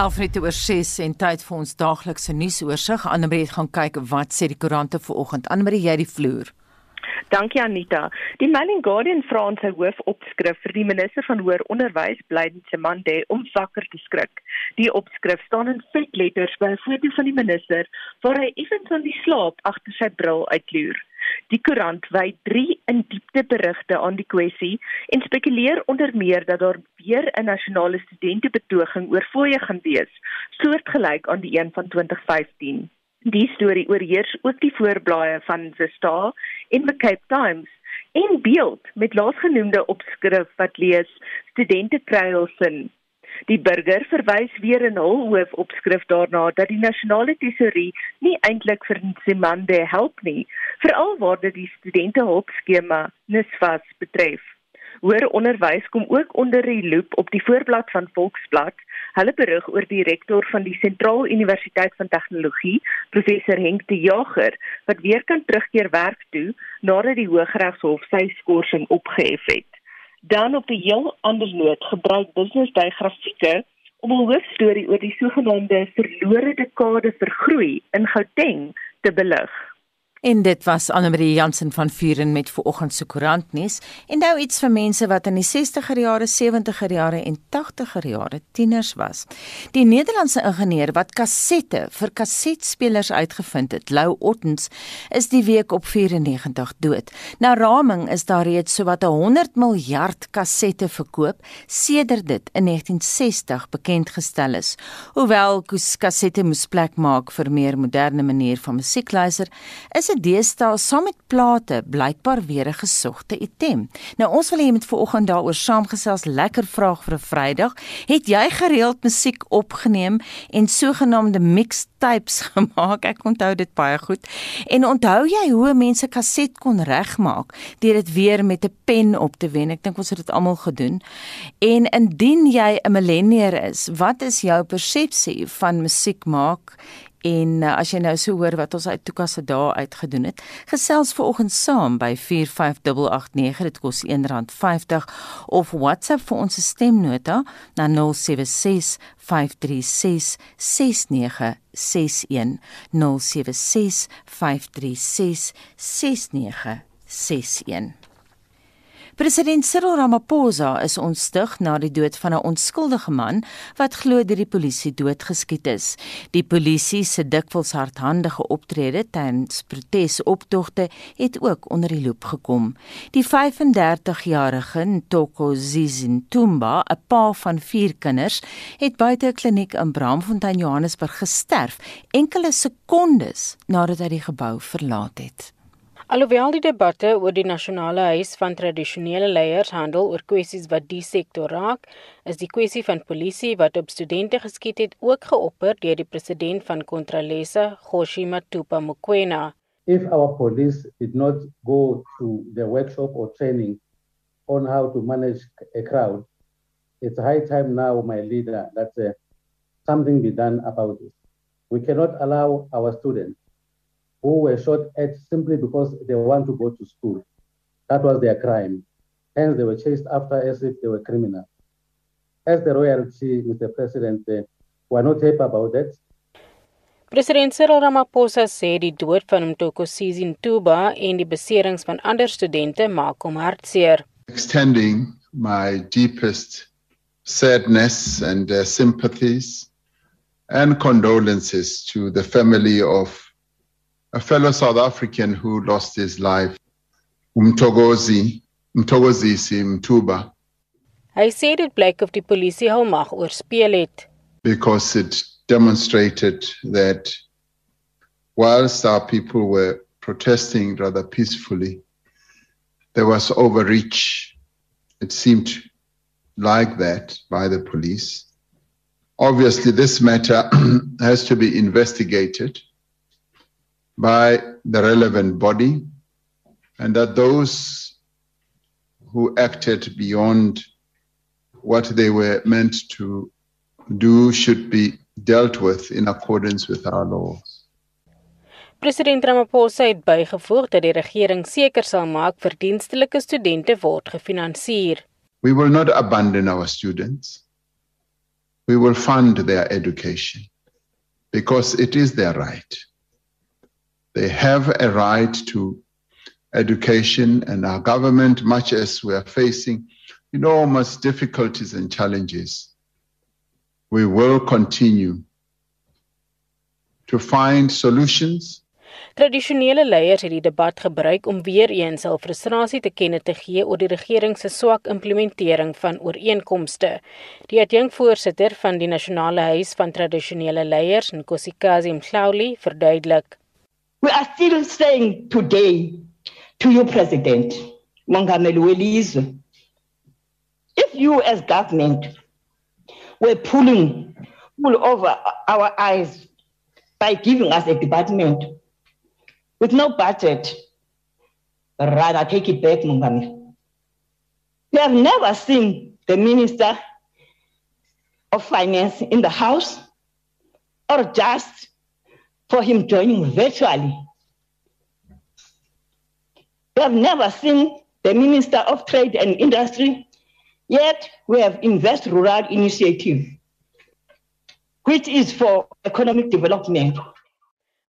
Alfred oor 6 en tyd vir ons daaglikse nuusoorseig. Annelie het gaan kyk wat sê die koerante vanoggend. Annelie, jy die vloer. Dankie Anita. Die Mail and Guardian vra in sy hoofopskrif vir die minister van hoër onderwys, Blyden Semande, om wakker te skrik. Die opskrif staan in vet letters by 'n foto van die minister waar hy effens aan die slaap agter sy bril uitloer. Die koerant wy 3 in diepte berigte aan die kwessie en spekuleer onder meer dat daar weer 'n nasionale studentebetoging oor fooie gaan wees, soortgelyk aan die een van 2015. Die storie oorheers ook die voorblaaie van The Star en The Cape Times en beeld met laasgenoemde opskrif wat lees studente kry hul sin Die burger verwys weer in hul hoofopskrif daarna dat die nasionale tesourie nie eintlik vir Nsimande help nie, veral waar dit die studente hulpskema NSFAS betref. Hoër onderwys kom ook onder die loop op die voorblad van Volksblad. Hulle berig oor die rektor van die Sentraal Universiteit van Tegnologie, professor Henk de Jager, wat weer kan terugkeer werk toe nadat die Hooggeregshof sy skorsing opgehef het. Dan op die heel ander noot gebruik Business Day grafieke om 'n hoofstorie oor die sogenaamde verlore dekade vir groei in Gauteng te belig. En dit was Annelie Jansen van Vuren met vanoggend se koerantnuus en nou iets vir mense wat in die 60er jare, 70er jare en 80er jare tieners was. Die Nederlandse ingenieur wat kassette vir kassetspelers uitgevind het, Lou Ottens, is die week op 94 dood. Na raming is daar reeds sowat 100 miljard kassette verkoop sedert dit in 1960 bekend gestel is. Hoewel kassette moes plek maak vir meer moderne manier van musiekluister, is se deesdae saam met plate blykbaar weer 'n gesogte item. Nou ons wil hê jy moet vanoggend daaroor saamgesels. Lekker vraag vir 'n Vrydag. Het jy gereeld musiek opgeneem en sogenaamde mixtapes gemaak? Ek onthou dit baie goed. En onthou jy hoe mense kaset kon regmaak deur dit weer met 'n pen op te wen? Ek dink ons het dit almal gedoen. En indien jy 'n millennier is, wat is jou persepsie van musiek maak? En uh, as jy nou so hoor wat ons uit Tuka se dae uitgedoen het, gesels vanoggend saam by 45889 dit kos R1.50 of WhatsApp vir ons stemnota na 076 536 6961 076 536 6961 President Cyril Ramaphosa is ontstig na die dood van 'n onskuldige man wat glo deur die polisie doodgeskiet is. Die polisie se dikwels hardhandige optrede tydens protesoptogte het ook onder die loep gekom. Die 35-jarige Ntoko Zizintumba, 'n pa van 4 kinders, het buite 'n kliniek in Bramfontein, Johannesburg gesterf enkele sekondes nadat hy die gebou verlaat het. Alhoewel die debatte oor die nasionale huis van tradisionele leiers handel oor kwessies wat die sektor raak, is die kwessie van polisie wat op studente geskiet het ook geopper deur die president van Contralesa, Goshi Matupa Mokoena. If our police did not go to the workshop or training on how to manage a crowd, it's high time now, my leader, that uh, something be done about this. We cannot allow our students who were shot at simply because they want to go to school. That was their crime. Hence, they were chased after as if they were criminals. As the royalty, Mr. President, uh, were not happy about that. President Cyril Ramaphosa sê die dood van Mtoko Sisi Ntuba en die beserings van ander studente maak hom hartseer. Extending my deepest sadness and uh, sympathies and condolences to the family of a fellow South African who lost his life, Umtogozi, Mtogozisi Mtuba. Hy sê dit blyk of die polisie hul mag oorspeel het because it demonstrated that whilst our people were protesting rather peacefully, there was overreach. It seemed like that by the police. Obviously, this matter has to be investigated by the relevant body and that those who acted beyond what they were meant to do should be dealt with in accordance with our laws. President Ramaphosa het bygevoeg dat die regering seker sal maak verdienstelike studente word gefinansier. We will not abandon our students. we will fund their education because it is their right. They have a right to education, and our government, much as we are facing enormous difficulties and challenges, we will continue to find solutions Tradisionele leiers het die debat gebruik om weer eens hul frustrasie te kenne te gee oor die regering se swak implementering van ooreenkomste. Die adjunkvoorsitter van die Nasionale Huis van Tradisionele Leiers, Nkosikazi Mhlawuli, verduidelik: We are still saying today to you president Mongameli if you as government were pulling pull over our eyes by giving us a department with no budget. Rather, take it back, Mungami. We have never seen the Minister of Finance in the House or just for him joining virtually. We have never seen the Minister of Trade and Industry, yet we have Invest Rural Initiative, which is for economic development.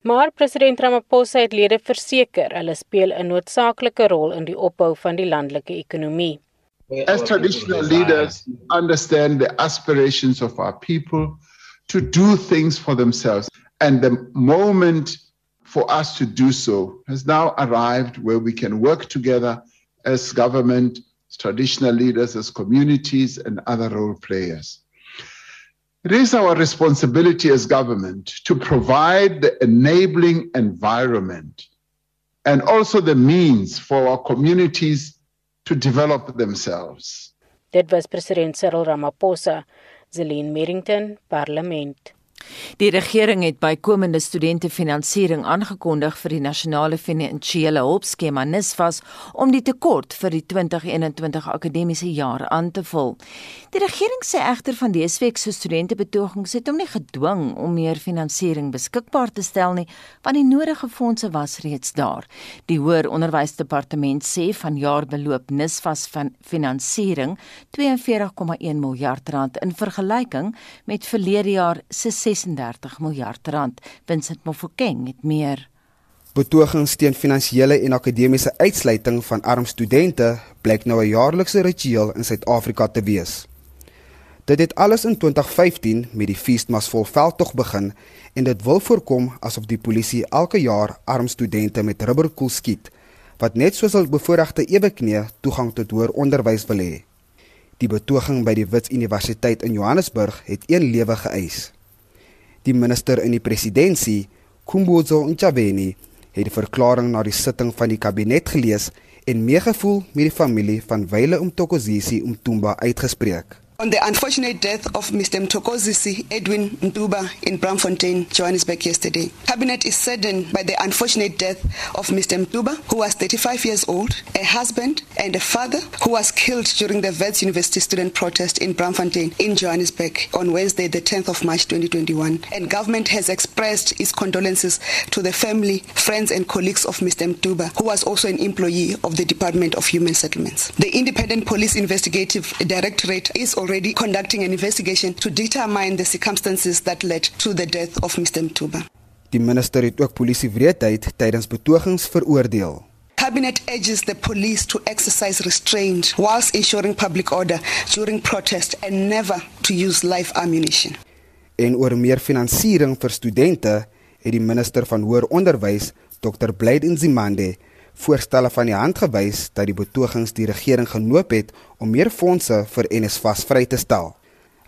Maar president Ramaphosa het lede verseker hulle speel 'n noodsaaklike rol in die opbou van die landelike ekonomie. As traditional leaders understand the aspirations of our people to do things for themselves and the moment for us to do so has now arrived where we can work together as government, as traditional leaders, as communities and other role players. It is our responsibility as government to provide the enabling environment and also the means for our communities to develop themselves. Dit was president Cyril Ramaphosa, Zelin Merrington, Parlement. Die regering het bykomende studentefinansiering aangekondig vir die nasionale finansiële hulpskema NSFAS om die tekort vir die 2021 akademiese jaar aan te vul. Die regering sê egter van dese week se studentebetogings het hom nie gedwing om meer finansiering beskikbaar te stel nie, want die nodige fondse was reeds daar. Die Hoër Onderwysdepartement sê vanjaar beloop NSFAS van finansiering 42,1 miljard rand in vergelyking met verlede jaar se 36 miljard rand. Vincent Mofokeng het meer. Betogings teen finansiële en akademiese uitsluiting van arm studente blyk nou 'n jaarlikse ritueel in Suid-Afrika te wees. Dit het alles in 2015 met die feesmasvol veldtog begin en dit wil voorkom asof die polisie elke jaar arm studente met rubberkoel skiet wat net soos hul bevoorregte eweknee toegang tot hoër onderwys wil hê. Die betoging by die Wits Universiteit in Johannesburg het een lewe geëis. Die minister in die presidentskap, Kumbuzo Ntshavheni, het die verklaring na die sitting van die kabinet gelees en meegevoel met die familie van Wyle Umtokozisi Umtumba uitgespreek. On the unfortunate death of Mr. Mtokozisi Edwin Ntuba in Bramfontein, Johannesburg yesterday. Cabinet is saddened by the unfortunate death of Mr. Mtuba, who was 35 years old, a husband and a father who was killed during the Wits University student protest in Bramfontein in Johannesburg on Wednesday the 10th of March 2021. And government has expressed its condolences to the family, friends and colleagues of Mr. Mtuba, who was also an employee of the Department of Human Settlements. The Independent Police Investigative Directorate is already already conducting an investigation to determine the circumstances that led to the death of Mr. Mtuba. Die minister het ook polisiewreedheid tydens betogings veroordeel. Cabinet urges the police to exercise restraint whilst ensuring public order during protest and never to use live ammunition. En oor meer finansiering vir studente het die minister van hoër onderwys, Dr. Blyde Nzimande, voorstelle van die hand gewys dat die betogings die regering genoop het om meer fondse vir NSFAS vry te stel.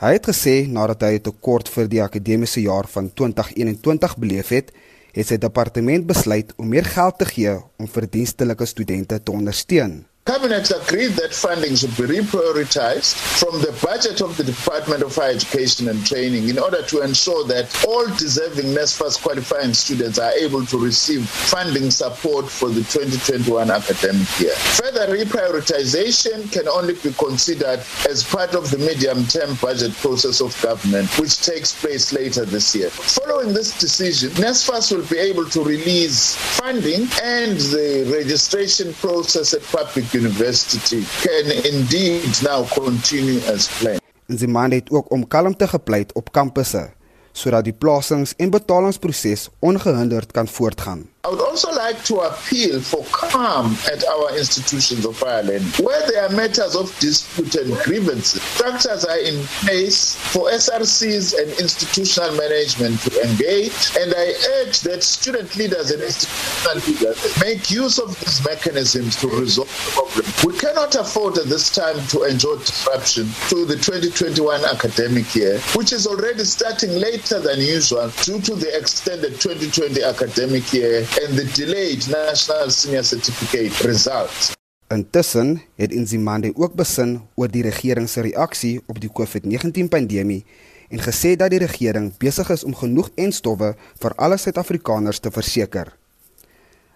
Hy het gesê nadat hy 'n tekort vir die akademiese jaar van 2021 beleef het, het sy departement besluit om meer geld te gee om verdienstelike studente te ondersteun. Cabinet agreed that funding should be reprioritized from the budget of the Department of Higher Education and Training in order to ensure that all deserving NSFAS qualifying students are able to receive funding support for the 2021 academic year. Further reprioritization can only be considered as part of the medium-term budget process of government, which takes place later this year. Following this decision, NSFAS will be able to release funding and the registration process at public university can indeed now continue as planned. Nzimande het ook om kalmte gepleit op kampusse sodat die plasings en betalingsproses ongehinderd kan voortgaan. I would also like to appeal for calm at our institutions of Ireland. Where there are matters of dispute and grievances, structures are in place for SRCs and institutional management to engage. And I urge that student leaders and institutional leaders make use of these mechanisms to resolve the problem. We cannot afford at this time to enjoy disruption to the 2021 academic year, which is already starting later than usual due to the extended 2020 academic year and the delayed national senior certificate results. Intussen het Nzimande ook besin oor die regering se reaksie op die COVID-19 pandemie en gesê dat die regering besig is om genoeg enstowwe vir alle Suid-Afrikaners te verseker.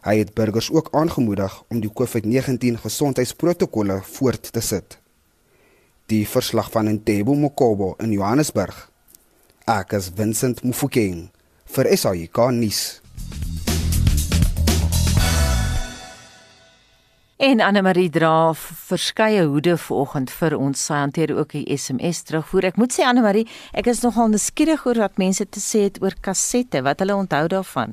Hy het burgers ook aangemoedig om die COVID-19 gesondheidsprotokolle voort te sit. Die verslag van Ntebo Mokobo in Johannesburg. Ek is Vincent Mufokeng vir SAK nuus. En Anne Marie dra verskeie hoede vanoggend vir ons. Sy hanteer ook die SMS terugvoer. Ek moet sê Anne Marie, ek is nogal nuuskierig oor wat mense te sê het oor kassette, wat hulle onthou daarvan.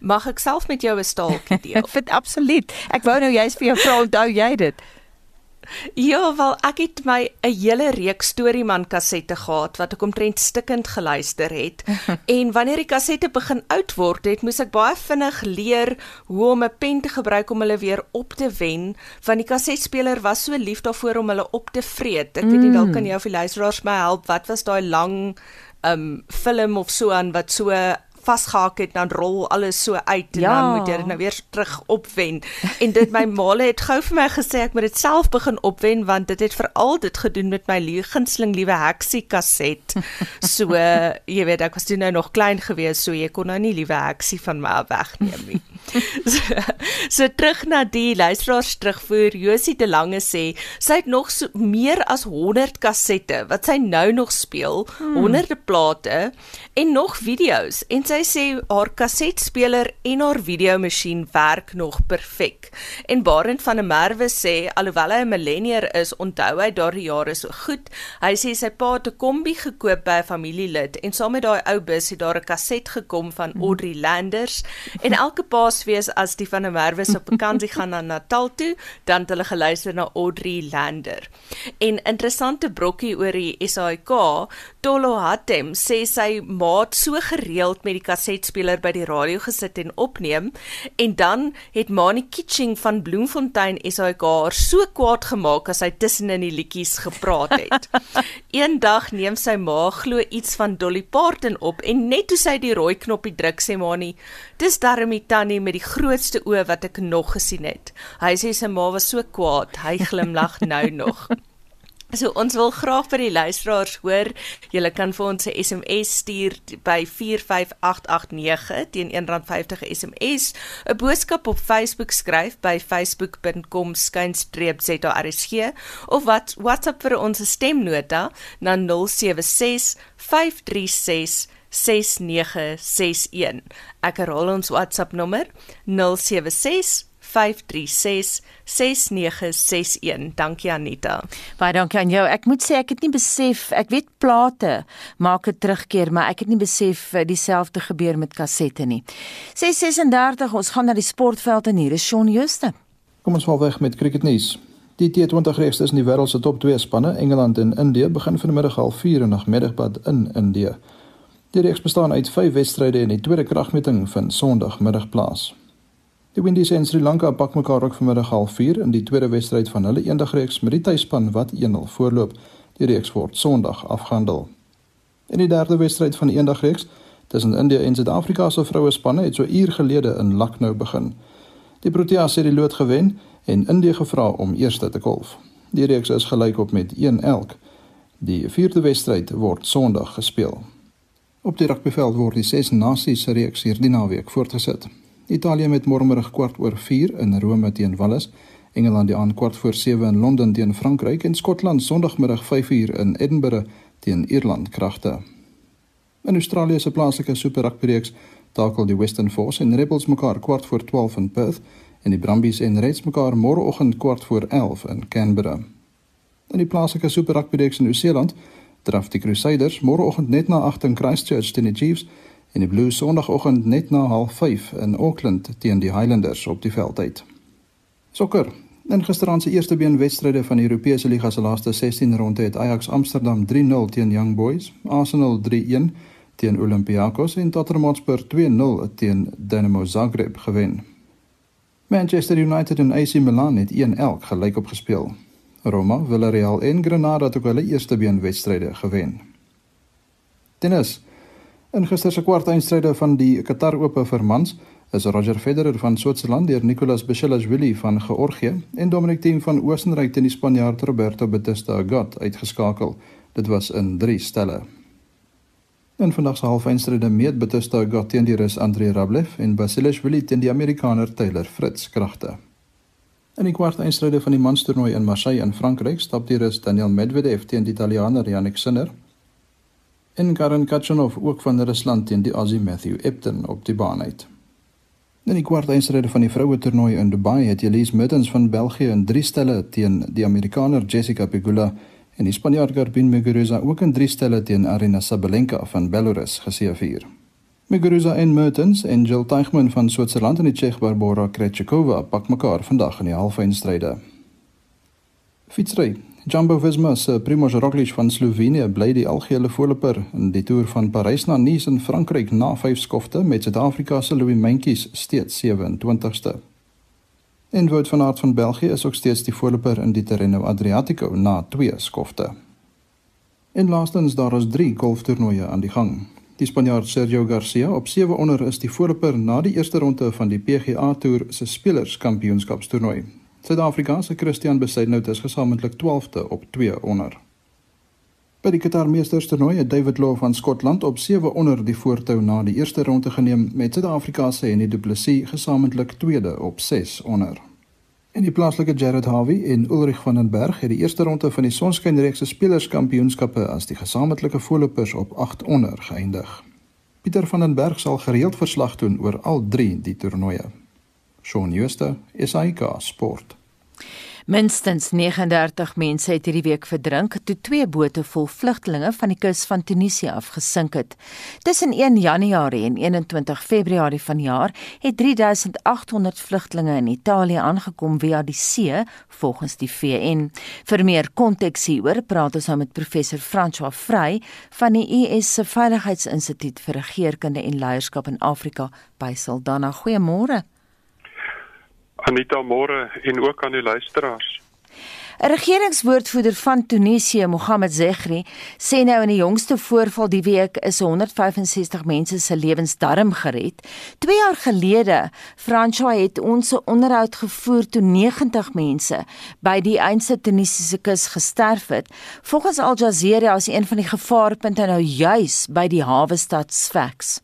Mag ek self met jou 'n staaltjie deel? Vind absoluut. Ek wou nou juist vir jou vra, onthou jy dit? Ja, wel ek het my 'n hele reeks storieman kassette gehad wat ek omtrent stikkend geluister het. en wanneer die kassette begin oud word, het moes ek baie vinnig leer hoe om 'n pen te gebruik om hulle weer op te wen, want die kassetspeler was so lief daarvoor om hulle op te vreet. Ek mm. weet nie dalk kan jy of die luisteraars my help, wat was daai lang um film of so aan wat so vasgehak het dan rol alles so uit en ja. dan moet jy dit nou weer terug opwen. En dit my maale het gou vir my gesê ek moet dit self begin opwen want dit het veral dit gedoen met my gunsteling liewe heksie kaset. So jy weet ek was toe nou nog klein gewees so jy kon nou nie liewe heksie van my wegneem nie. So, so terug na die luisteraars terugvoer Josie de Lange sê sy het nog so meer as 100 kassette wat sy nou nog speel, hmm. honderde plate en nog video's en sy sê haar kasetspeler en haar videomasjien werk nog perfek. En Barend van der Merwe sê alhoewel hy 'n millennier is, onthou hy daardie jare so goed. Hy sê sy pa het 'n kombi gekoop by 'n familielid en saam met daai ou bus het daar 'n kaset gekom van mhm. Audrey Landers en elke paasfees as die van der Merwe op vakansie gaan na Natal toe, dan het hulle geluister na Audrey Lander. En interessante brokkie oor die SAIK, Tolo Hatem sê sy maat so gereeld met die kasetspeler by die radio gesit en opneem en dan het Mani Kitching van Bloemfontein SAK haar so kwaad gemaak as hy tussen in die liedjies gepraat het. Eendag neem sy ma glo iets van Dolly Parton op en net toe sy die rooi knoppie druk sê Mani, dis darmie tannie met die grootste oë wat ek nog gesien het. Hy sê sy ma was so kwaad, hy glimlag nou nog. So ons wil graag by die luisteraars hoor. Julle kan vir ons 'n SMS stuur by 45889 teen R1.50 SMS, 'n boodskap op Facebook skryf by facebook.com/skynstreepzarsg of wat WhatsApp vir ons stemnota na 076 536 6961. Ek herhaal ons WhatsApp nommer 076 0765366961. Dankie Anita. Baie dankie aan jou. Ek moet sê ek het nie besef, ek weet plate maak 'n terugkeer, maar ek het nie besef eh, dieselfde gebeur met kassette nie. 636 ons gaan na die sportveld en hier is Shaun Jooste. Kom ons val weg met cricketnuus. Die T20 reeks tussen die wêreld se top 2 spanne, Engeland en Indië, begin vanmiddag half 4 in nagmiddagpad in Indië. Die reeks bestaan uit 5 wedstryde en die tweede kragmeting vind Sondagmiddag plaas. Die Windies en Sri Lanka pak mekaar ook vanmiddag half 4 in die tweede wedstryd van hulle eendagreeks met die tuisspan wat 1-0 voorloop. Die reeks word Sondag afgehandel. In die derde wedstryd van die eendagreeks tussen India en Suid-Afrika se vroue spanne het so uur gelede in Lucknow begin. Die Proteas het die lood gewen en India gevra om eerste te kolf. Die reeks is gelyk op met 1 elk. Die vierde wedstryd word Sondag gespeel. Op die rugbyveld word die ses nasies reeks hierdie naweek voortgesit. Italië met môremiddag kwart oor 4 in Rome teen Wallis, Engeland die aan kwart voor 7 in Londen teen Frankryk en Skotland Sondagmiddag 5uur in Edinburgh teen Ierland kragte. In Australië se plaaslike Super Rugby reeks takel die Western Force en Rebels mekaar kwart voor 12 in Perth en die Brumbies en Reds mekaar môreoggend kwart voor 11 in Canberra. In die plaaslike Super Rugby reeks in Nieu-Seeland draf die Crusaders môreoggend net na 8 in Christchurch teen die Chiefs en die Blues sonoggend net na 05:30 in Auckland teen die Highlanders op die veld uit. Sokker. In gisteraand se eerste been wedstryde van die Europese Liga se laaste 16 ronde het Ajax Amsterdam 3-0 teen Young Boys, Arsenal 3-1 teen Olympiakos en Tottenham Hotspur 2-0 teen Dinamo Zagreb gewen. Manchester United en AC Milan het 1-1 gelyk op gespeel. Roma, Villarreal en Granada het ook hulle eerste been wedstryde gewen. Tennis. In gister se kwartfinale van die Qatar Ope vir mans is Roger Federer van Switserland deur Nicolas Basilashvili van Georgië en Dominic Thiem van Oostenryk teen die Spanjaard Roberto Bautista Agut uitgeskakel. Dit was in 3 stelle. In vandag se halffinale meet Bautista Agut teen die Rus Andrei Rublev en Basilashvili teen die Amerikaner Taylor Fritz kragte. In die kwartfinale van die manstoernooi in Marseille in Frankryk stap die Rus Daniel Medvedev teen die Italiaaner Jannik Sinner. En Karen Khachanov ook van Rusland teen die Aussie Matthew Epton op die baan uit. In die kwartfinale van die vroue toernooi in Dubai het Elise Mertens van België in 3 stelle teen die Amerikaner Jessica Pegula en die Spanjaard Garbine Muguruza ook in 3 stelle teen Arina Sabalenka van Belarus geseëvier. Muguruza en Mertens en Jill Teichmann van Switserland en die Tsjeeg Barbora Krejcikova pak mekaar vandag in die halffinale. Fietsry. Jumbo Visma se Primož Roglič van Slovenië bly die algehele voorloper in die toer van Parys na Nice in Frankryk na 5 skofte met Suid-Afrika se Louis Mentjes steeds 27ste. En Wout van Aert van België is ook steeds die voorloper in die Tirreno Adriatico na 2 skofte. En laastens daar is 3 golftoernooie aan die gang. Die Spanjaard Sergio Garcia op 7 onder is die voorloper na die eerste ronde van die PGA Tour se Spelerskampioenskapstoernooi. Suid-Afrika se Christian Besaidnout is gesamentlik 12de op 2 onder. By die Qatar Meesters toernooi het David Law van Skotland op 7 onder die voortou na die eerste ronde geneem met Suid-Afrika se Henny Du Plessis gesamentlik tweede op 6 onder. En die plaaslike Jared Harvey en Ulrich van den Berg het die eerste ronde van die Sonskynreeks se Spelerskampioenskappe as die gesamentlike voorlopers op 8 onder geëindig. Pieter van den Berg sal gereeld verslag doen oor al 3 die toernooie. Shaun Schuster, SAK Sport. Minstens 39 mense het hierdie week verdrink toe twee bote vol vlugtelinge van die kus van Tunesië afgesink het. Tussen 1 Januarie en 21 Februarie vanjaar het 3800 vlugtelinge in Italië aangekom via die see, volgens die VN. Vir meer konteks hieroor praat ons nou met professor François Vrey van die US se Veiligheidsinstituut vir Regeringskunde en Leierskap in Afrika by Saldanha. Goeiemôre. Anita Moore en ook aan die luisteraars. 'n Regeringswoordvoerder van Tunesië, Mohamed Zegri, sê nou in die jongste voorval die week is 165 mense se lewens darm gered. 2 jaar gelede, François het ons 'n onderhoud gevoer toe 90 mense by die eindse Tunesiese kus gesterf het. Volgens Al Jazeera is een van die gevaarpunte nou juis by die hawe stad Sfax.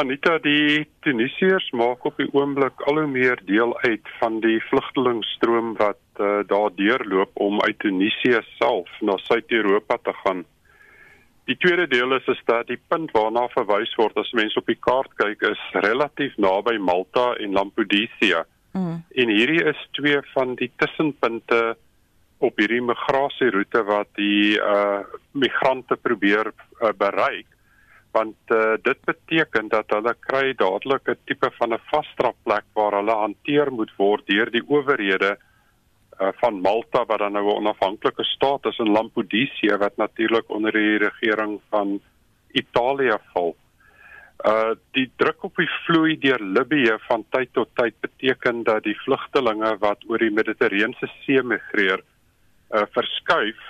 Anita, die Tunisiërs maak op die oomblik al hoe meer deel uit van die vlugtelingstroom wat uh, daar deurloop om uit Tunesië self na Suid-Europa te gaan. Die tweede deel is is dat die punt waarna verwys word as mense op die kaart kyk is relatief naby Malta en Lampedusa. Mm. En hierdie is twee van die tussenpunte op hierdie migrasieroute wat die uh migrante probeer uh, bereik want uh, dit beteken dat hulle kry dadelik 'n tipe van 'n vasstrapplek waar hulle hanteer moet word deur die owerhede uh, van Malta wat dan nou 'n onafhanklike staat is in Lampedusa wat natuurlik onder die regering van Italië val. Uh die druk op die vloei deur Libië van tyd tot tyd beteken dat die vlugtelinge wat oor die Middellandse See migreer uh verskuif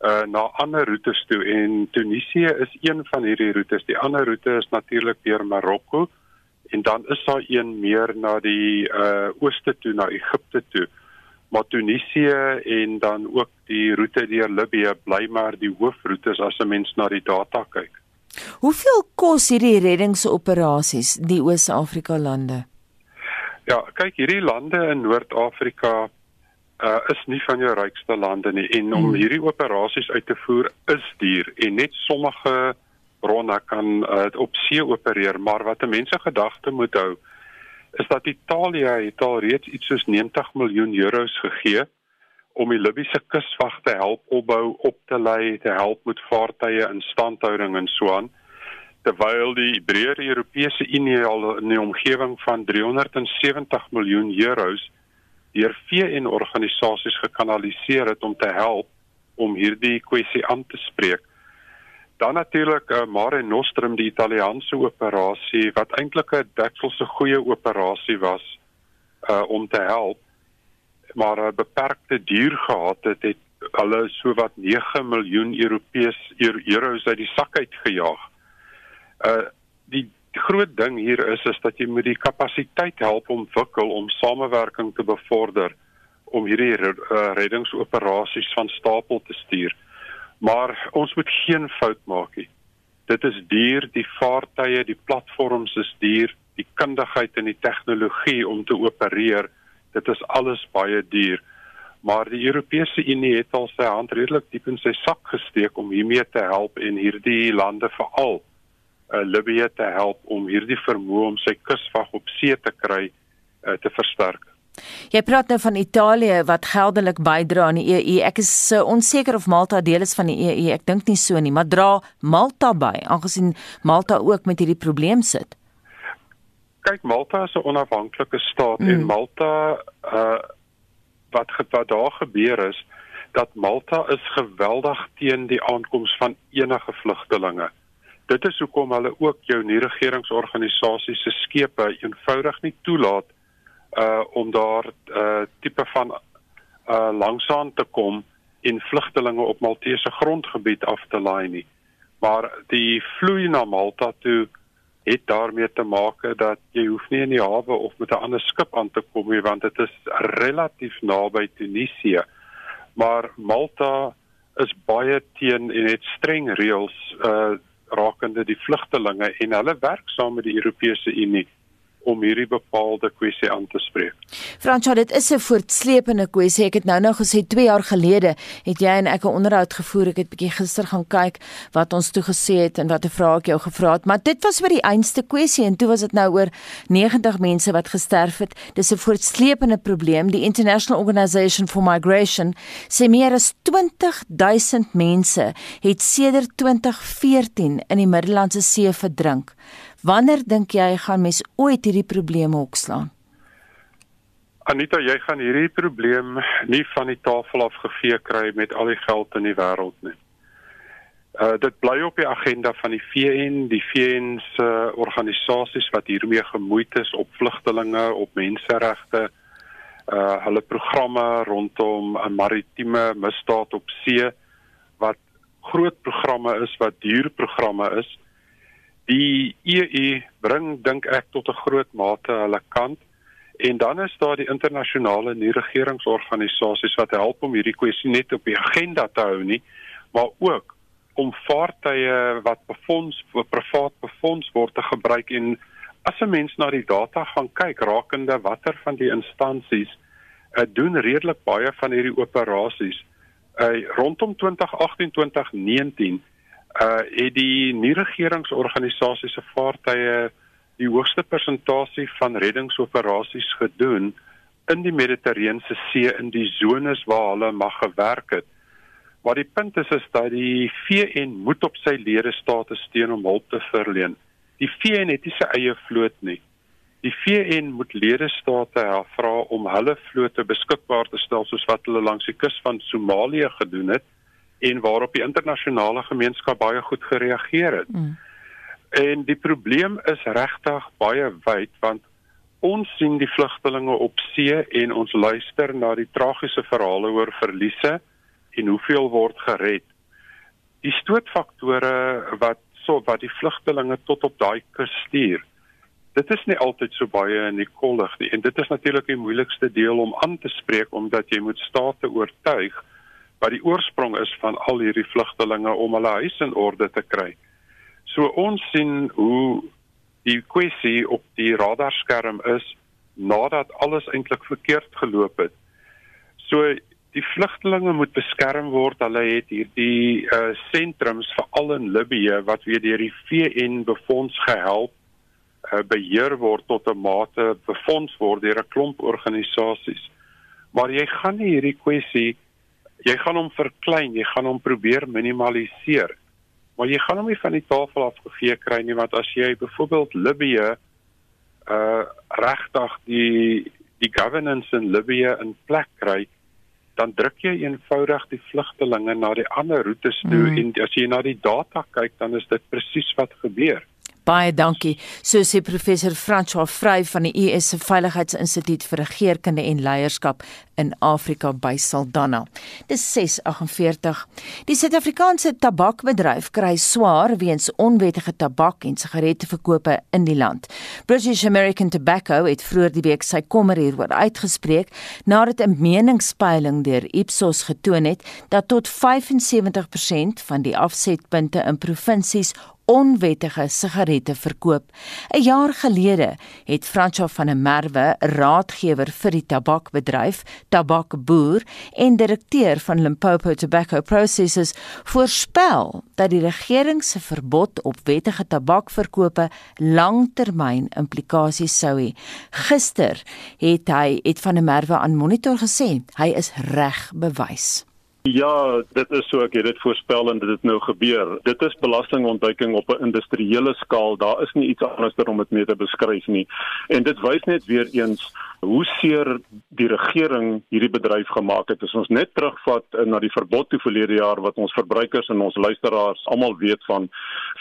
uh, na ander roetes toe en Tunesië is een van hierdie roetes. Die ander roete is natuurlik deur Marokko en dan is daar een meer na die uh ooste toe na Egipte toe. Maar Tunesië en dan ook die roete deur Libië bly maar die hoofroetes as 'n mens na die data kyk. Hoeveel kos hierdie reddingsoperasies die Oos-Afrika lande? Ja, kyk hierdie lande in Noord-Afrika uh, is nie van jou rykste lande nie en om hmm. hierdie operasies uit te voer is duur en net sommige bronne kan uh, op see opereer maar wat 'n mens se gedagte moet hou is dat Italië het al reeds iets soos 90 miljoen euros gegee om die Libiese kuswag te help opbou, op te lei, te help met vaartuie in standhouding en so aan terwyl die breër Europese Unie al in die omgewing van 370 miljoen euros deur VN-organisasies gekanaliseer het om te help om hierdie kwessie aan te spreek. Dan natuurlik uh, Mare Nostrum die Italiaanse operasie wat eintlik 'n dekselse goeie operasie was uh, om te help maar 'n beperkte duur gehad het het hulle sowat 9 miljoen Europees euros uit die sak uit gejaag. Uh die groot ding hier is is dat jy moet die kapasiteit help ontwikkel om samewerking te bevorder om hierdie uh, reddingsoperasies van stapel te stuur. Maar ons moet geen fout maak nie. Dit is duur, die vaartuie, die platforms is duur, die kundigheid en die tegnologie om te opereer, dit is alles baie duur. Maar die Europese Unie het al sy hand redelik diep in sy sak gesteek om hiermee te help en hierdie lande veral uh, Libië te help om hierdie vermoë om sy kusvag op see te kry uh, te versterk. Jy praat nou van Italië wat geldelik bydra aan die EU. Ek is uh, onseker of Malta deel is van die EU. Ek dink nie so nie, maar dra Malta by aangesien Malta ook met hierdie probleem sit. Kyk, Malta is 'n onafhanklike staat mm. en Malta uh wat wat daar gebeur is dat Malta is geweldig teen die aankoms van enige vlugtelinge. Dit is hoekom hulle ook jou nie-regeringsorganisasies se skepe eenvoudig nie toelaat uh om daar uh tipe van uh langsaan te kom en vlugtelinge op Maltese grondgebied af te laai nie. Maar die vloei na Malta toe het daarmee te maak dat jy hoef nie in die hawe of met 'n ander skip aan te kom nie want dit is relatief naby Tunesië. Maar Malta is baie teen en het streng reëls uh rakende die vlugtelinge en hulle werk saam met die Europese Unie om hierdie bepaalde kwessie aan te spreek. Fransjo, dit is 'n voortsleepende kwessie. Ek het nou-nou gesê 2 jaar gelede het jy en ek 'n onderhoud gevoer. Ek het bietjie gister gaan kyk wat ons toe gesê het en wat 'n vraag ek jou gevra het, maar dit was oor die einste kwessie en toe was dit nou oor 90 mense wat gesterf het. Dis 'n voortsleepende probleem. Die International Organization for Migration sê meer as 20000 mense het sedert 2014 in die Middellandse See verdrink. Wanneer dink jy gaan mens ooit hierdie probleme opslaan? Anita, jy gaan hierdie probleem nie van die tafel af gevee kry met al die geld in die wêreld nie. Uh dit bly op die agenda van die VN, die VN se uh, organisasies wat hiermee gemoeid is op vlugtelinge, op menseregte, uh hulle programme rondom 'n maritieme misdaad op see wat groot programme is wat duur programme is Die EU bring dink ek tot 'n groot mate hulle kant. En dan is daar die internasionale nie-regeringsorganisasies wat help om hierdie kwessie net op die agenda te hou nie, maar ook om vaartuie wat befonds vir privaat befonds word te gebruik en as 'n mens na die data gaan kyk rakende watter van die instansies uh, doen redelik baie van hierdie operasies. Uh, rondom 2018 2019 uh het die nie-regeringsorganisasies se vaartuie die hoogste persentasie van reddingsoperasies gedoen in die Mediterrane See in die sones waar hulle mag gewerk het. Maar die punt is is dat die VN moet op sy lede state steun om hulp te verleen. Die VN het nie sy eie vloot nie. Die VN moet lede state vra om hulle vlote beskikbaar te stel soos wat hulle langs die kus van Somalië gedoen het en waarop die internasionale gemeenskap baie goed gereageer het. Mm. En die probleem is regtig baie wyd want ons sien die vlugtelinge op see en ons luister na die tragiese verhale oor verliese en hoeveel word gered. Die stootfaktore wat so wat die vlugtelinge tot op daai kus stuur. Dit is nie altyd so baie in die kollig nie en dit is natuurlik die moeilikste deel om aan te spreek omdat jy moet state oortuig wat die oorsprong is van al hierdie vlugtelinge om hulle huis in orde te kry. So ons sien hoe die kwessie op die radarskerm is nadat alles eintlik verkeerd geloop het. So die vlugtelinge moet beskerm word. Hulle het hierdie uh sentrums veral in Libië wat weer deur die VN befonds gehelp uh, beheer word tot 'n mate befonds word deur 'n klomp organisasies. Maar jy gaan nie hierdie kwessie jy gaan hom verklein, jy gaan hom probeer minimaliseer. Maar jy gaan hom nie van die tafel af gevee kry nie want as jy byvoorbeeld Libië uh regtig die die governance in Libië in plek kry, dan druk jy eenvoudig die vlugtelinge na die ander roetes toe mm. en as jy na die data kyk, dan is dit presies wat gebeur. Baie dankie. So sê professor François Vrey van die US se Veiligheidsinstituut vir Regeringskunde en Leierskap in Afrika by Saldanha. Dis 6:48. Die Suid-Afrikaanse tabakbedryf kry swaar weens onwettige tabak en sigaretteverkope in die land. British American Tobacco het vroeër die week sy kommer hieroor uitgespreek nadat 'n meningspeiling deur Ipsos getoon het dat tot 75% van die afsetpunte in provinsies onwettige sigarette verkoop. 'n Jaar gelede het Francois van der Merwe, raadgewer vir die tabakbedryf, Tabakboer en direkteur van Limpopo Tobacco Processors, voorspel dat die regering se verbod op wettige tabakverkope langtermyn implikasies sou hê. Gister het hy het van der Merwe aan Monitor gesê hy is reg bewys. Ja, dit is so ek het dit voorspel en dit het nou gebeur. Dit is belastingontduiking op 'n industriële skaal. Daar is nie iets anders om dit mee te beskryf nie. En dit wys net weer eens hoe seer die regering hierdie bedryf gemaak het. As ons net terugvat na die verbod toe verlede jaar wat ons verbruikers en ons luisteraars almal weet van,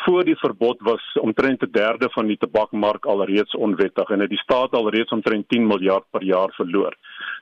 voor die verbod was omtrent 'n derde van die tabakmark alreeds onwettig en het die staat alreeds omtrent 10 miljard per jaar verloor.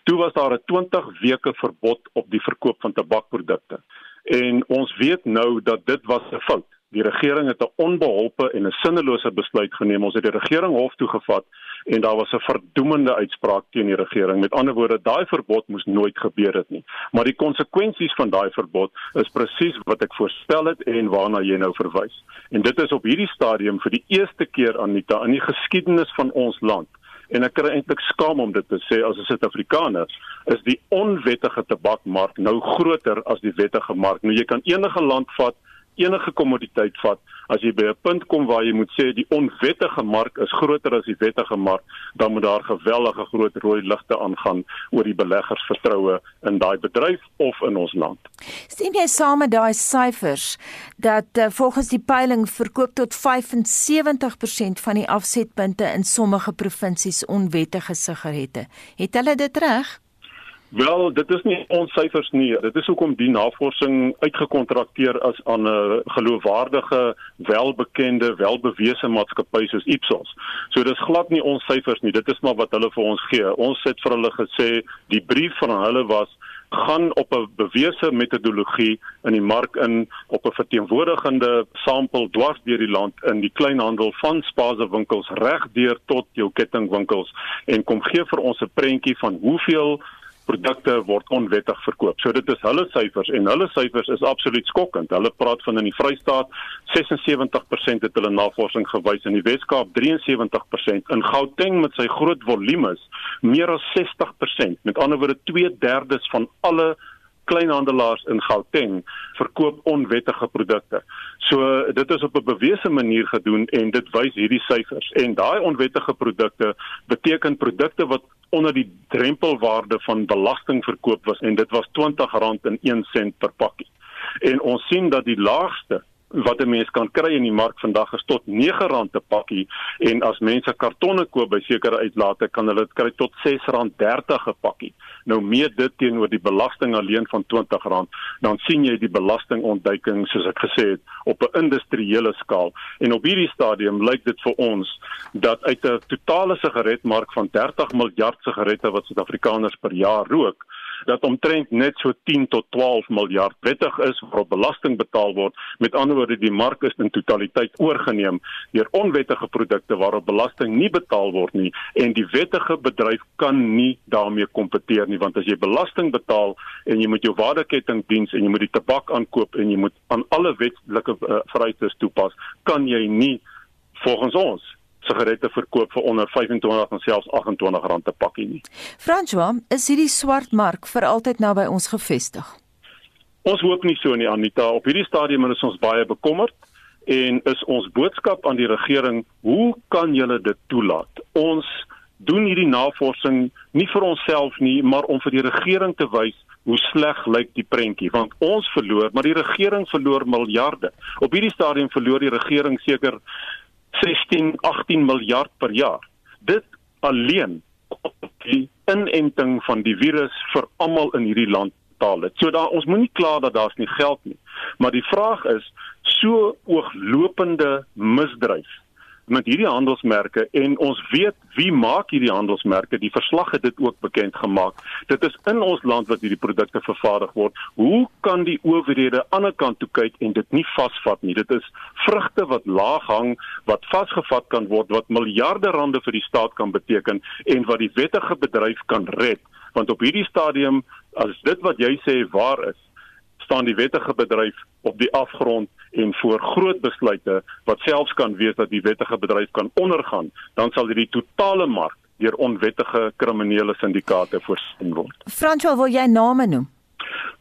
Toe was daar 'n 20 weke verbod op die verkoop van tabakprodukte. En ons weet nou dat dit was 'n fout. Die regering het 'n onbeholpe en 'n sinnelose besluit geneem. Ons het die regering hof toe gevat en daar was 'n verdoemende uitspraak teen die regering. Met ander woorde, daai verbod moes nooit gebeur het nie. Maar die konsekwensies van daai verbod is presies wat ek voorstel het en waarna jy nou verwys. En dit is op hierdie stadium vir die eerste keer Anita in die geskiedenis van ons land en ek kry eintlik skaam om dit te sê as 'n Suid-Afrikaner, is die onwettige tabakmark nou groter as die wettige mark. Nou jy kan enige land vat, enige kommoditeit vat, as jy by 'n punt kom waar jy moet sê die onwettige mark is groter as die wettige mark, dan moet daar geweldige groot rooi ligte aangaan oor die beleggers vertroue in daai bedryf of in ons land. Stem jy saam met daai syfers dat uh, volgens die peiling verkoop tot 75% van die afsetpunte in sommige provinsies onwettige sigarette? Het hulle dit reg? Wel, dit is nie ons syfers nie. Dit is hoekom die navorsing uitgekontrakteer is aan 'n geloofwaardige, welbekende, welbewese maatskappy soos Ipsos. So dis glad nie ons syfers nie. Dit is maar wat hulle vir ons gee. Ons het vir hulle gesê die brief van hulle was gaan op 'n bewese metodologie in die mark in op 'n verteenwoordigende sampel dwars deur die land in die kleinhandel van spasewinkels reg deur tot jou kettingwinkels en kom gee vir ons 'n prentjie van hoeveel produkte word onwettig verkoop. So dit is hulle syfers en hulle syfers is absoluut skokkend. Hulle praat van in die Vrystaat 76% het hulle navorsing gewys in die Wes-Kaap 73% in Gauteng met sy groot volumes meer as 60%. Met ander woorde 2/3 van alle kleinhandelaars in Gauteng verkoop onwettige produkte. So dit is op 'n bewese manier gedoen en dit wys hierdie syfers. En daai onwettige produkte beteken produkte wat onder die drempelwaarde van belasting verkoop was en dit was R20 en 1 sent per pakkie. En ons sien dat die laagste wat 'n mens kan kry in die mark vandag is tot R9 per pakkie en as mense kartonne koop by sekere uitlate kan hulle dit kry tot R6.30 per pakkie. Nou meer dit teenoor die belasting alleen van R20, dan sien jy die belastingontduiking soos ek gesê het op 'n industriële skaal. En op hierdie stadium lyk dit vir ons dat uit 'n totale sigaretmark van 30 miljard sigarette wat Suid-Afrikaners per jaar rook, dat omtrent net so 10 tot 12 miljard wettig is waarop belasting betaal word. Met ander woorde, die mark is in totaliteit oorgeneem deur onwettige produkte waarop belasting nie betaal word nie en die wettige bedryf kan nie daarmee kompeteer nie want as jy belasting betaal en jy moet jou waardeketting diens en jy moet die tabak aankoop en jy moet aan alle wetlike uh, vereistes toepas, kan jy nie volgens ons sigarette verkoop vir onder 25 en selfs 28 rand per pakkie nie. François, is hierdie swart mark vir altyd nou by ons gevestig? Ons hoop nie so nie Anita. Op hierdie stadium is ons baie bekommerd en is ons boodskap aan die regering, hoe kan julle dit toelaat? Ons doen hierdie navorsing nie vir onsself nie, maar om vir die regering te wys hoe sleg lyk die prentjie want ons verloor, maar die regering verloor miljarde. Op hierdie stadium verloor die regering seker 16, 18 miljard per jaar. Dit alleen die inenting van die virus vir almal in hierdie land betaal het. So daar ons moenie kla dat daar's nie geld nie. Maar die vraag is so ooglopende misdryf met hierdie handelsmerke en ons weet wie maak hierdie handelsmerke. Die verslag het dit ook bekend gemaak. Dit is in ons land wat hierdie produkte vervaardig word. Hoe kan die owerhede aan die kant toe kyk en dit nie vasvat nie? Dit is vrugte wat laag hang wat vasgevat kan word wat miljarde rande vir die staat kan beteken en wat die wettige bedryf kan red. Want op hierdie stadium as dit wat jy sê waar is staan die wettige bedryf op die afgrond en voor groot besluite wat selfs kan wees dat die wettige bedryf kan ondergaan, dan sal hierdie totale mark deur onwettige kriminele syndikaate voorsien word. François, wil jy name noem?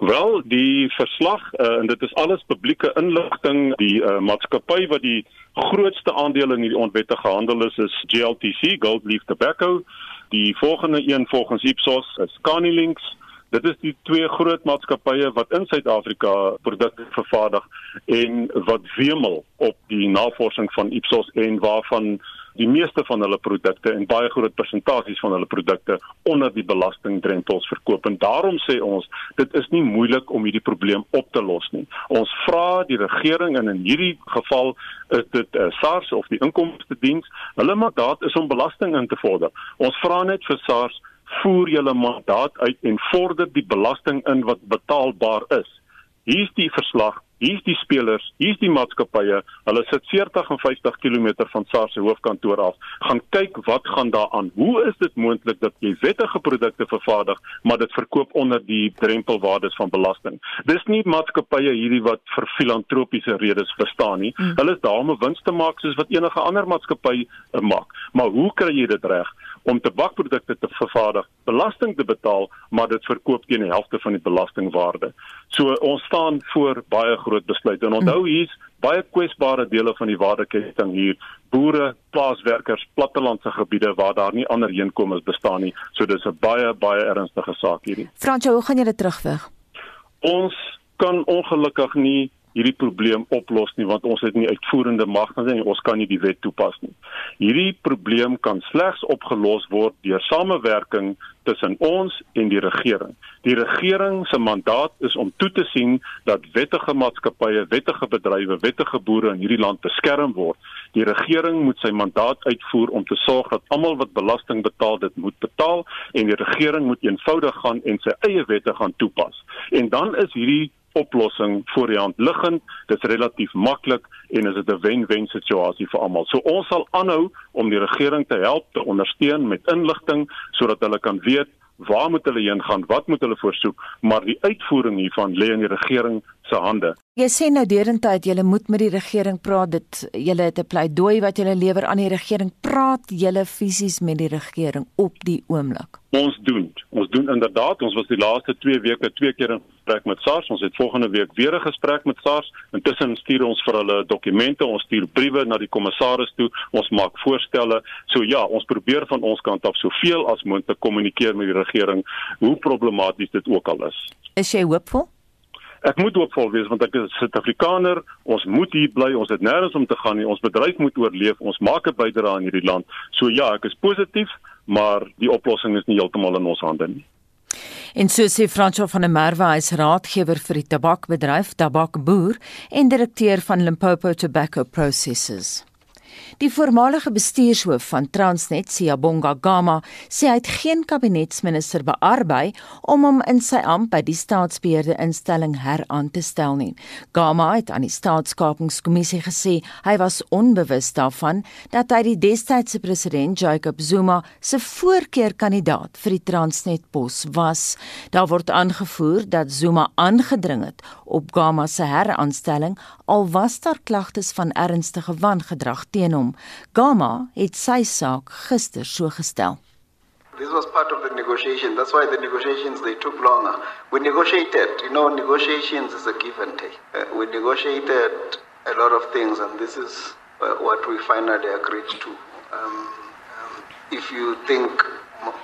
Wel, die verslag uh, en dit is alles publieke inligting, die uh, maatskappy wat die grootste aandeel in hierdie onwettige handel is, is GLTC, Gold Leaf Tobacco. Die volgende een volgens Ipsos is Canilinks, Dit is die twee groot maatskappye wat in Suid-Afrika produkte vervaardig en wat wemel op die navorsing van Ipsos en waarvan die meeste van hulle produkte en baie groot persentasies van hulle produkte onder die belastingdrempels verkoop. En daarom sê ons, dit is nie moeilik om hierdie probleem op te los nie. Ons vra die regering en in hierdie geval is dit uh, SARS of die inkomste diens, hulle mandaat is om belasting in te vorder. Ons vra net vir SARS voer julle mandaat uit en vorder die belasting in wat betaalbaar is. Hier's die verslag, hier's die spelers, hier's die maatskappye. Hulle sit 40 en 50 km van SARS se hoofkantoor af. Gaan kyk wat gaan daar aan. Hoe is dit moontlik dat jy wettige produkte vervaardig, maar dit verkoop onder die drempelwaardes van belasting? Dis nie maatskappye hierdie wat vir filantropiese redes bestaan nie. Hmm. Hulle is daar om 'n wins te maak soos wat enige ander maatskappy maak. Maar hoe kry jy dit reg? Om tabakprodukte te vervaardig, belasting te betaal, maar dit verkoop teen die helfte van die belastingwaarde. So ons staan voor baie groot besluite. En onthou mm. hier's baie kwesbare dele van die waardeketting hier. Boere, plaaswerkers, plattelandse gebiede waar daar nie ander heenkomers bestaan nie. So dis 'n baie baie ernstige saak hierdie. Fransjo, hoe gaan julle terugweg? Ons kan ongelukkig nie hierdie probleem oplos nie want ons het nie uitvoerende mag nie ons kan nie die wet toepas nie. Hierdie probleem kan slegs opgelos word deur samewerking tussen ons en die regering. Die regering se mandaat is om toe te sien dat wettige maatskappye, wettige bedrywe, wettige boere in hierdie land beskerm word. Die regering moet sy mandaat uitvoer om te sorg dat almal wat belasting betaal dit moet betaal en die regering moet eenvoudig gaan en sy eie wette gaan toepas. En dan is hierdie oplossing voor die hand liggend. Dit is relatief maklik en is dit 'n wen-wen situasie vir almal. So ons sal aanhou om die regering te help te ondersteun met inligting sodat hulle kan weet waar moet hulle heen gaan, wat moet hulle voorsoek, maar die uitvoering hiervan lê in die regering se hande. Jy sê nou derentyd jy moet met die regering praat. Dit jy het 'n pleidooi wat jy lewer aan die regering. Praat jy fisies met die regering op die oomblik? Ons doen. Ons doen inderdaad. Ons was die laaste 2 weke twee keer in gesprek met SARS. Ons het volgende week weer 'n gesprek met SARS. Intussen stuur ons vir hulle dokumente, ons stuur briewe na die kommissaris toe. Ons maak voorstelle. So ja, ons probeer van ons kant af soveel as moontlik kommunikeer met die regering hoe problematies dit ook al is. Is jy hoopvol? Ek moet hoopvol wees want ek is Suid-Afrikaner. Ons moet hier bly. Ons het nêrens om te gaan nie. Ons bedryf moet oorleef. Ons maak 'n bydrae aan hierdie land. So ja, ek is positief, maar die oplossing is nie heeltemal in ons hande nie. En so sê Fransjo van der Merwe, hy's raadgewer vir die tabakbedryf Tabakboer en direkteur van Limpopo Tobacco Processors. Die voormalige bestuurshoof van Transnet, Siyabonga Gama, sê hy het geen kabinetsminister bearbei om hom in sy amp by die staatsbeheerde instelling heraan te stel nie. Gama het aan die staatskapingskommissie gesê hy was onbewus daarvan dat hy die destydse president Jacob Zuma se voorkeurkandidaat vir die Transnet pos was. Daar word aangevoer dat Zuma aangedring het op Gama se heraanstelling al was daar klagtes van ernstige wangedrag teen hom. Gama het sy saak gister so gestel. This was part of the negotiation. That's why the negotiations they took longer. We negotiated. You know, negotiations is a give and take. Uh, we negotiated a lot of things, and this is uh, what we finally agreed to. Um, um, if you think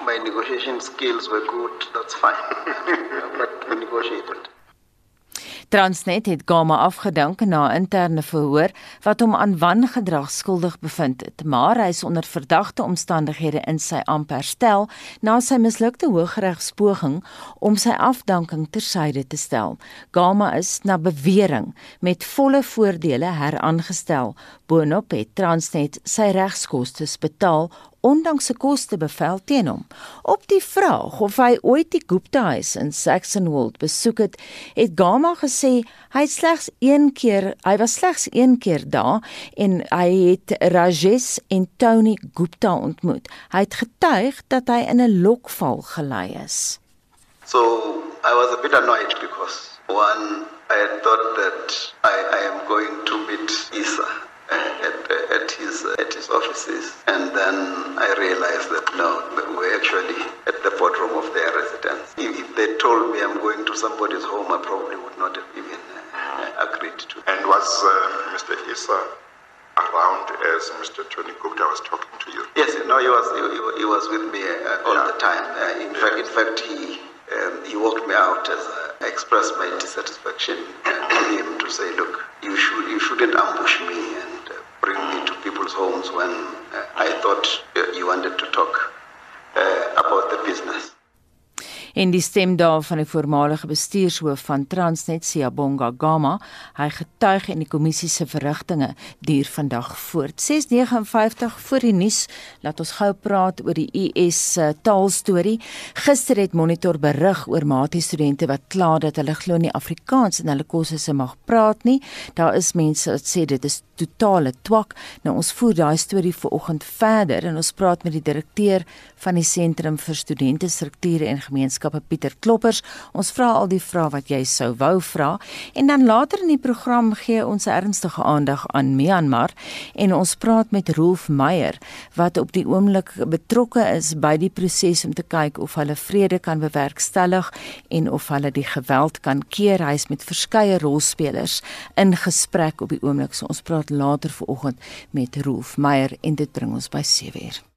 my negotiation skills were good, that's fine. but we negotiated. Transnet het Gama afgedank na 'n interne verhoor wat hom aan wangedrag skuldig bevind het, maar hy is onder verdagte omstandighede in sy amp herstel na sy mislukte hooggeregspoging om sy afdanking tersyde te stel. Gama is na bewering met volle voordele heraangestel. Boonop het Transnet sy regskoste betaal ondanks 'n kostebevel teen hom. Op die vraag of hy ooit die Gupta huis in Saxonwold besoek het, het Gama gesê hy slegs een keer, hy was slegs een keer daar en hy het Rajesh en Tony Gupta ontmoet. Hy het getuig dat hy in 'n lokval gelei is. So I was a bit annoyed because one I thought that I I am going to meet Isa at, at his at his offices, and then I realized that no, we're actually at the boardroom of their residence. If, if they told me I'm going to somebody's home, I probably would not have even uh, agreed to. And was uh, Mr. Issa around as Mr. Tony Gupta was talking to you? Yes, no, he was he, he was with me uh, all yeah. the time. Uh, in yes. fact, in fact, he um, he walked me out as I expressed my dissatisfaction to him to say, look, you should you shouldn't ambush me and bring me to people's homes when uh, I thought uh, you wanted to talk uh, about the business. En die stem daar van die voormalige bestuurshoof van Transnet Siyabonga Gama. Hy getuig in die kommissie se verrigtinge duur vandag voort. 6:59 voor die nuus, laat ons gou praat oor die US uh, taalstorie. Gister het Monitor berig oor matie studente wat kla dat hulle glo nie Afrikaans in hulle kursusse mag praat nie. Daar is mense wat sê dit is totale twak. Nou ons voer daai storie vanoggend verder en ons praat met die direkteur van die Sentrum vir Studente Strukture en Gemeenskap Wetenskappe Pieter Kloppers. Ons vra al die vrae wat jy sou wou vra en dan later in die program gee ons ernstige aandag aan Myanmar en ons praat met Rolf Meyer wat op die oomblik betrokke is by die proses om te kyk of hulle vrede kan bewerkstellig en of hulle die geweld kan keer. Hy is met verskeie rolspelers in gesprek op die oomblik. So ons praat later vanoggend met Rolf Meyer en dit bring ons by 7:00.